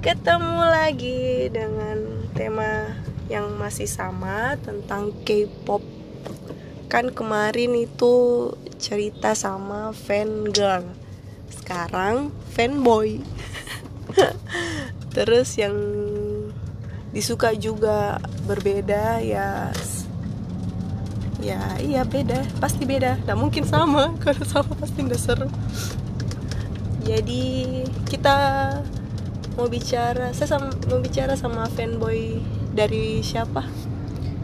Ketemu lagi dengan tema yang masih sama tentang K-pop. Kan kemarin itu cerita sama fan girl. Sekarang fanboy. Terus yang disuka juga berbeda ya ya iya beda. Pasti beda. Nggak mungkin sama. Kalau sama pasti nggak seru. Jadi kita mau bicara saya sama, mau bicara sama fanboy dari siapa?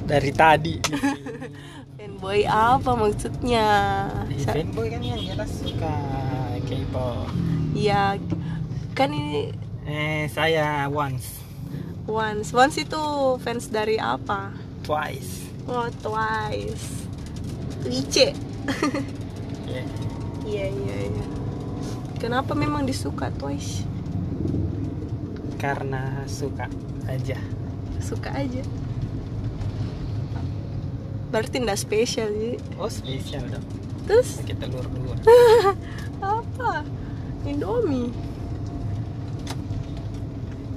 Dari tadi. Fanboy apa maksudnya? Sa- fanboy kan yang jelas suka K-pop. Ya kan ini eh saya once. Once. Once itu fans dari apa? Twice oh Twice. Ice ya iya iya iya. Kenapa memang disuka Twice? Karena suka aja. Suka aja. Berarti ndak spesial sih oh spesial dong. Terus? Pakai telur dua apa? Indomie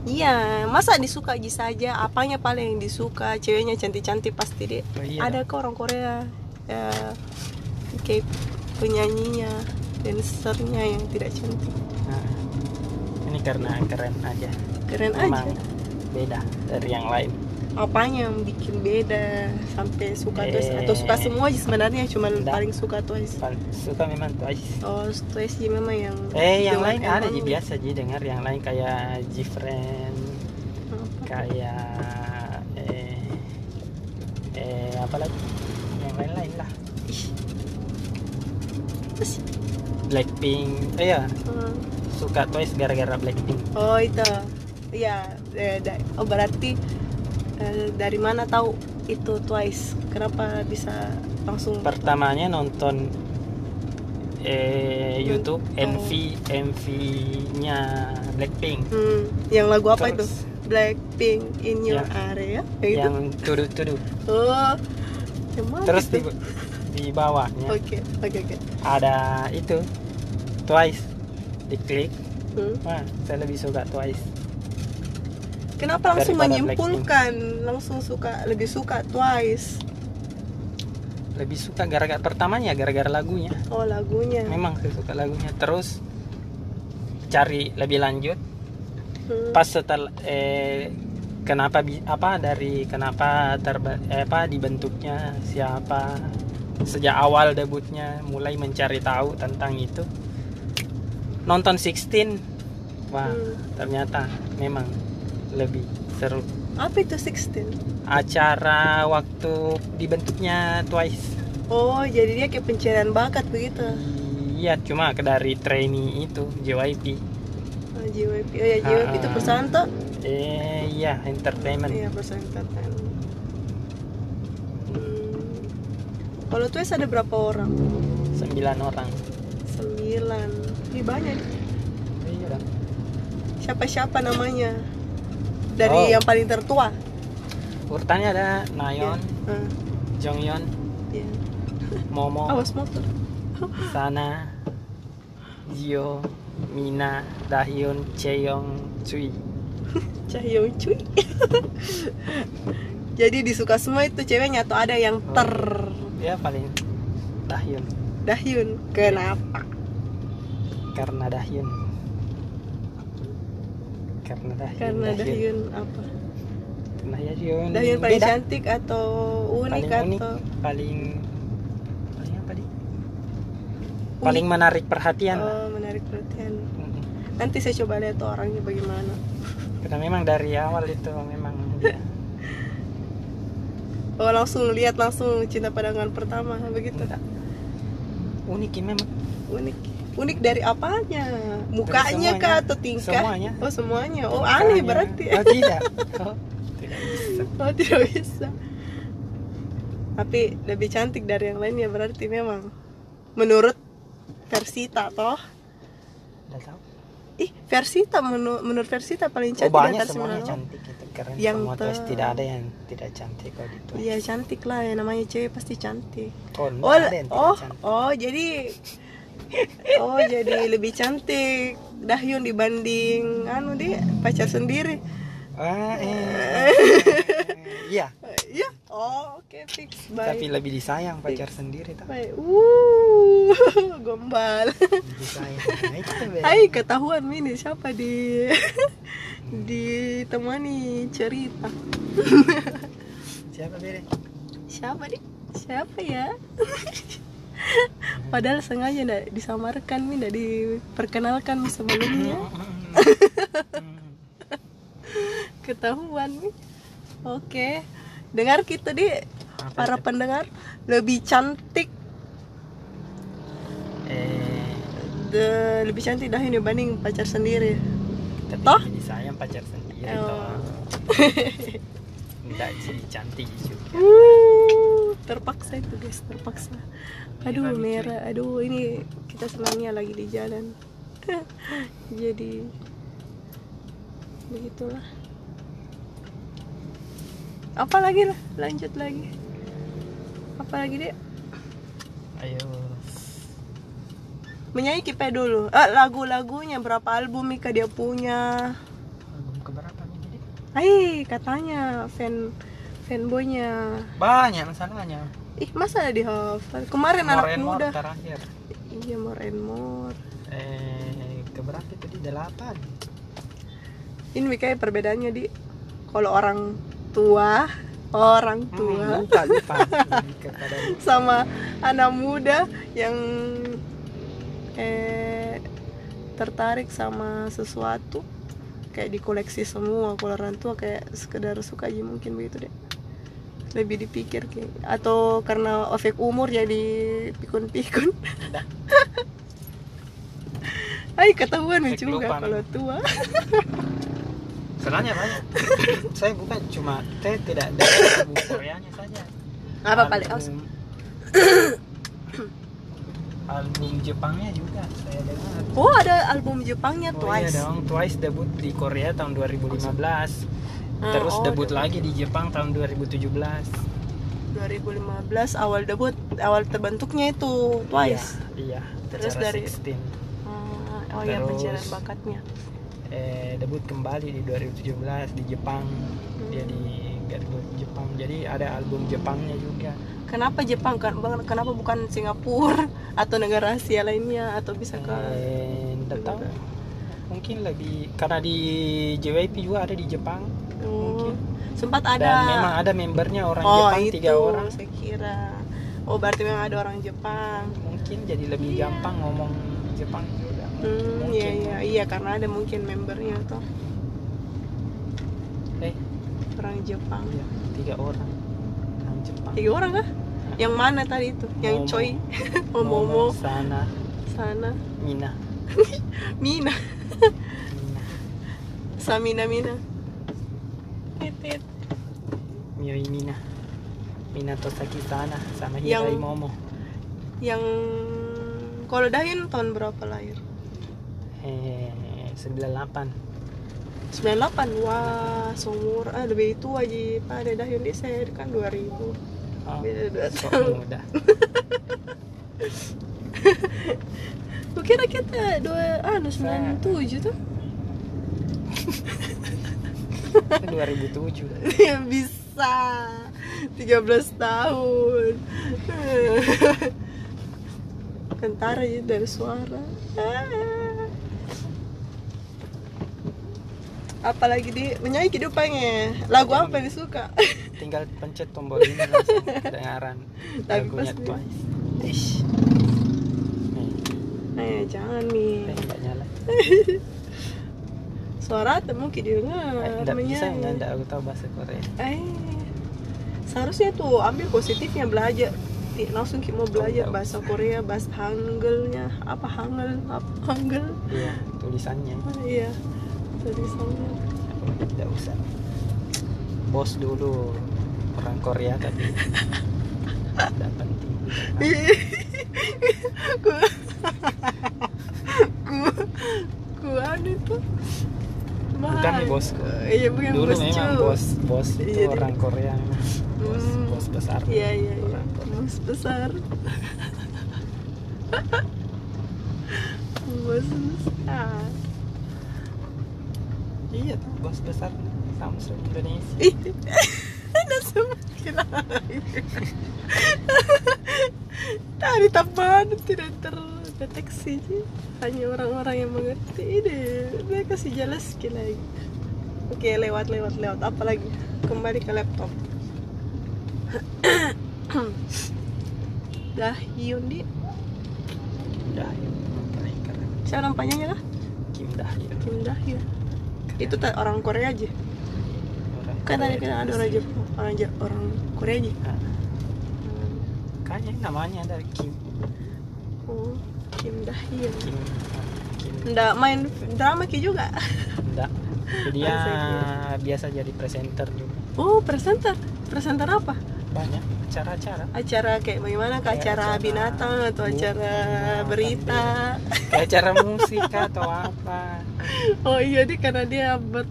iya masa disuka aja saja apanya paling yang disuka ceweknya cantik-cantik pasti deh Oh, iya. Ada kok orang Korea ya kayak penyanyinya dancernya yang tidak cantik. Nah, ini karena keren aja. Keren memang aja. beda dari yang lain apanya yang bikin beda? Sampai suka Eh. Twice. Atau suka semua aja sebenarnya cuman paling suka Twice. Paling suka memang twice. Oh Twice sih memang yang eh yang lain ada sih biasa sih dengar yang lain kayak G-Friend apa? kayak eh eh apa lagi? Yang lain-lain lah. Ih. Terus, Blackpink. Eh ya hmm. suka Twice gara-gara Blackpink. Oh itu. Iya eh, oh berarti eh, dari mana tahu itu Twice? Kenapa bisa langsung? Pertamanya nonton eh YouTube Oh. MV MV nya Blackpink. Hmm, yang lagu apa itu? Terus. Blackpink in your Yang- area? Gitu? yang oh yang mana terus di, itu? di bawahnya. Oke oke oke. Ada itu Twice. Diklik. Hmm. wah saya lebih suka Twice Kenapa langsung Daripada menyimpulkan langsung suka lebih suka Twice? lebih suka gara-gara pertamanya gara-gara lagunya Oh lagunya. memang saya suka lagunya terus cari lebih lanjut Hmm. pas setelah eh kenapa apa dari kenapa terba, eh, apa dibentuknya siapa sejak awal debutnya mulai mencari tahu tentang itu nonton 16 wah Hmm. ternyata memang lebih seru Apa itu 16? acara waktu dibentuknya Twice Oh jadi dia kayak pencarian bakat begitu. iya cuma dari trainee itu JYP Oh, JYP. Oh ya JYP itu Ah. perusahaan toh? eh iya entertainment Iya perusahaan entertainment. Hmm. Kalau Twice ada berapa orang? 9 orang Sembilan. Ih banyak. iya dong. Siapa-siapa namanya? Dari Oh. yang paling tertua. urutannya ada Nayeon Ah, Jonghyun iya. Momo Awas motor. Sana Jio Mina Dahyun Chaeyoung Chui Cahyo cuy. Jadi disuka semua itu ceweknya atau ada yang Oh. ter ya paling Dahyun Dahyun. Kenapa? karena Dahyun karena Dahyun Karena Dahyun apa? karena Dahyun Dahyun paling beda. cantik atau unik paling unik atau paling paling apa di paling menarik perhatian oh, menarik perhatian. Mm-mm. Nanti saya coba lihat tuh orangnya bagaimana. karena memang dari awal itu memang dia Oh langsung lihat langsung cinta pandangan pertama begitu. Enggak. unik ya memang Unik. Unik dari apanya? Mukanya kah atau tingkah? Semuanya. Oh semuanya. Oh aneh berarti. oh tidak oh, tidak bisa Oh tidak bisa. Tapi lebih cantik dari yang lainnya berarti memang. Menurut Versita toh? Udah tahu Ih Versita menu- menurut Versita paling oh cantik di banyak semuanya cantik itu keren Yang semua ter- tidak ada yang tidak cantik kalau di Twice Iya cantik lah ya namanya cewek pasti cantik. oh, Oh, oh, cantik oh jadi oh jadi lebih cantik. Dahyun dibanding anu dia pacar sendiri. Ah eh, iya. Iya. Oh oke fix. Baik. Tapi lebih disayang pacar sendiri tak uh gombal. Disayang. Nah. Hai ketahuan ini siapa di? Ditemani cerita. Siapa bere siapa nih siapa ya padahal sengaja ndak disamarkan nih ndak diperkenalkan sebelumnya. Ketahuan nih. Oke. Dengar kita di para pendengar lebih cantik. Eh. De, lebih cantik dah ini dibanding pacar sendiri. Tapi Toh? lebih disayang pacar sendiri Oh. toh. Enggak jadi cantik juga terpaksa itu guys terpaksa. Aduh Merah, aduh ini kita senangnya lagi di jalan. Jadi begitulah. Apa lagi lah lanjut lagi. Apa lagi deh ayo. Menyanyi kipe dulu. Ah, lagu-lagunya berapa album Mika dia punya? Album keberapa nih jadi Hai katanya fan fanboynya. Banyak masalahnya ih masa ada dihafal kemarin anak More more muda. terakhir. Iya more and more eh keberapa itu di? Delapan. Ini kayak perbedaannya di. Kalau orang tua orang tua. Hmm, lupa. Lupa sama anak muda yang eh tertarik sama sesuatu. Kayak dikoleksi semua kalau orang tua kayak sekedar suka aja mungkin begitu deh lebih dipikir kayak atau karena efek umur jadi pikun-pikun. Hai ketahuan Efek juga lupa, kalau tua Sebenarnya banyak. saya bukan cuma saya tidak ada Koreanya saja. apa paling oh, album, album Jepangnya juga saya dengar. oh ada album Jepangnya Oh iya Twice dong, Twice debut di Korea tahun 2015. Ah, Terus oh, debut debut. lagi di Jepang tahun 2017. 2015 awal debut awal terbentuknya itu Twice Iya, iya. Terus dari- 16. Ah, oh ya Terus- pencarian bakatnya Eh, debut kembali di 2017 di Jepang. Hmm. Dia di debut Jepang. Jadi ada album Jepangnya juga. kenapa Jepang kan Bang- kenapa bukan Singapura atau negara Asia lainnya atau bisa ke Eh, tahu. Mungkin lebih karena di JYP juga ada di Jepang. Mungkin. sempat Dan ada memang ada membernya orang oh Jepang itu tiga orang. saya kira oh berarti memang ada orang Jepang Mungkin jadi lebih Iya. gampang ngomong Jepang juga. hmm, Mungkin. iya iya iya karena ada mungkin membernya tuh Eh, orang Jepang iya, tiga orang orang Jepang. tiga orang kah yang mana tadi itu yang Momo. Choi oh Momo Sana, sana Mina. Mina Mina. Samina Mina Titit. Mioi Mina. Mina Tosaki Sana sama Yang- Hirai Momo. yang kalau Dahyun tahun berapa lahir Eh, 98. 98 wah seumur ah lebih tua aja pada Dahyun di saya kan 2000 Oh, Beda dua tahun. muda. Kira kita dua anu 97 tuh 2007. ya bisa 13 tahun kentara ya dari suara apalagi di menyanyi kehidupannya lagu apa yang disuka Tinggal pencet tombol ini kedengaran Tapi lagunya Twice. Ish. Nih, eh jangan nih eh, nyala. Suara mungkin Eh, didengar nggak bisa, nggak aku tahu bahasa Korea. Eh, seharusnya tuh ambil positifnya belajar. Langsung kita mau belajar nggak bahasa Korea, bahasa Hangulnya, apa Hangul, apa Hangul? Iya, tulisannya. Ah, iya, tulisannya. Tidak usah. Bos dulu orang Korea tapi tidak penting. ku, ku, ku anu tuh. Bukan nih bosku. Iya bukan Dulu bos memang cu. bos bos itu Iya, orang Korea memang. Bos Hmm. bos besar. Iya iya iya. Orang Korea. Bos besar. iya tuh bos besar Samsung Indonesia ada semakin lagi dari tambahan tidak terdeteksi hanya orang-orang yang mengerti. Ini dia kasih jelas lagi. Oke lewat lewat lewat. Apa lagi? Kembali ke laptop. Dah Hyundai Dah, siapa nampaknya lah Kim Dahyo Kim Dahyo itu tak orang Korea aja. Orang kan tadi Korea kan ada orang. Jepang orang Ja- orang Korea aja. Nah, kayaknya namanya dari Kim. Oh Kim Dahyo Kim Kim nggak main drama ki juga. Enggak jadi dia kira. biasa jadi presenter juga. Oh presenter? Presenter apa? Banyak acara-acara. Acara kayak bagaimana Kayak acara, acara binatang atau bu- acara binatang, berita? Kayak acara musik atau apa. Oh iya deh karena dia ber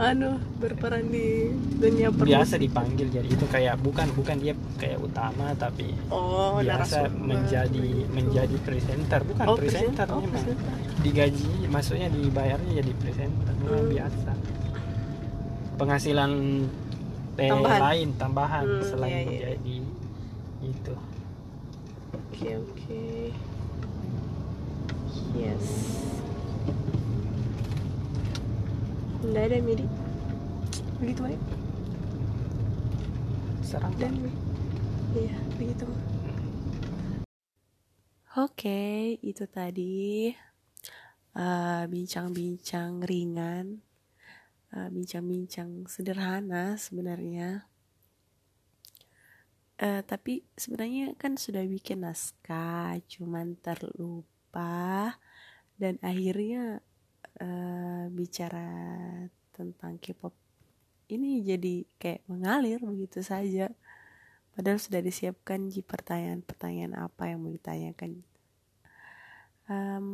anu berperan di dunia biasa permusik dipanggil jadi itu kayak bukan bukan dia kayak utama tapi oh biasa narasumber menjadi menjadi presenter bukan oh presenter presenter oh, memang presenter. digaji maksudnya dibayarnya jadi presenter memang Hmm. biasa penghasilan eh, Tambahan. lain tambahan Hmm, selain iya, iya. menjadi itu oke oke yes Nggak ada midi begitu baik serang dan iya begitu. Oke itu tadi eh, bincang-bincang ringan eh, bincang-bincang sederhana sebenarnya. Eh, tapi sebenarnya kan sudah bikin naskah cuman terlupa dan akhirnya eh, bicara tentang K-pop ini jadi kayak mengalir begitu saja. Padahal sudah disiapkan ji pertanyaan-pertanyaan apa yang mau ditanyakan. Em,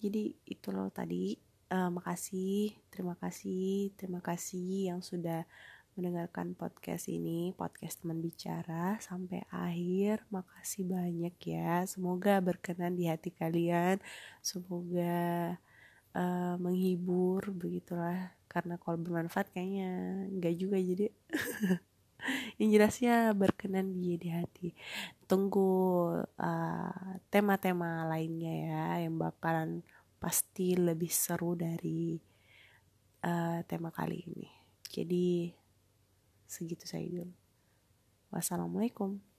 jadi itu loh tadi. Eh, makasih terima kasih terima kasih yang sudah mendengarkan podcast ini podcast teman bicara sampai akhir. Makasih banyak ya. Semoga berkenan di hati kalian. Semoga eh, menghibur begitulah. Karena kalau bermanfaat kayaknya enggak juga jadi. Yang jelasnya berkenan di di hati. Tunggu eh, tema-tema lainnya ya yang bakalan pasti lebih seru dari eh, tema kali ini. Jadi segitu saja dulu. Wassalamualaikum